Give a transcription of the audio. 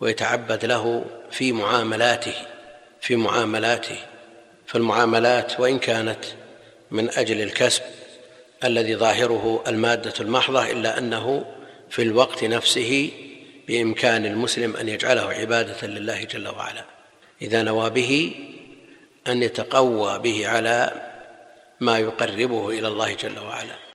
ويتعبد له في معاملاته في معاملاته. فالمعاملات وإن كانت من أجل الكسب الذي ظاهره المادة المحضة إلا أنه في الوقت نفسه بإمكان المسلم أن يجعله عبادة لله جل وعلا. إذا نوى به أن يتقوى به على ما يقربه إلى الله جل وعلا.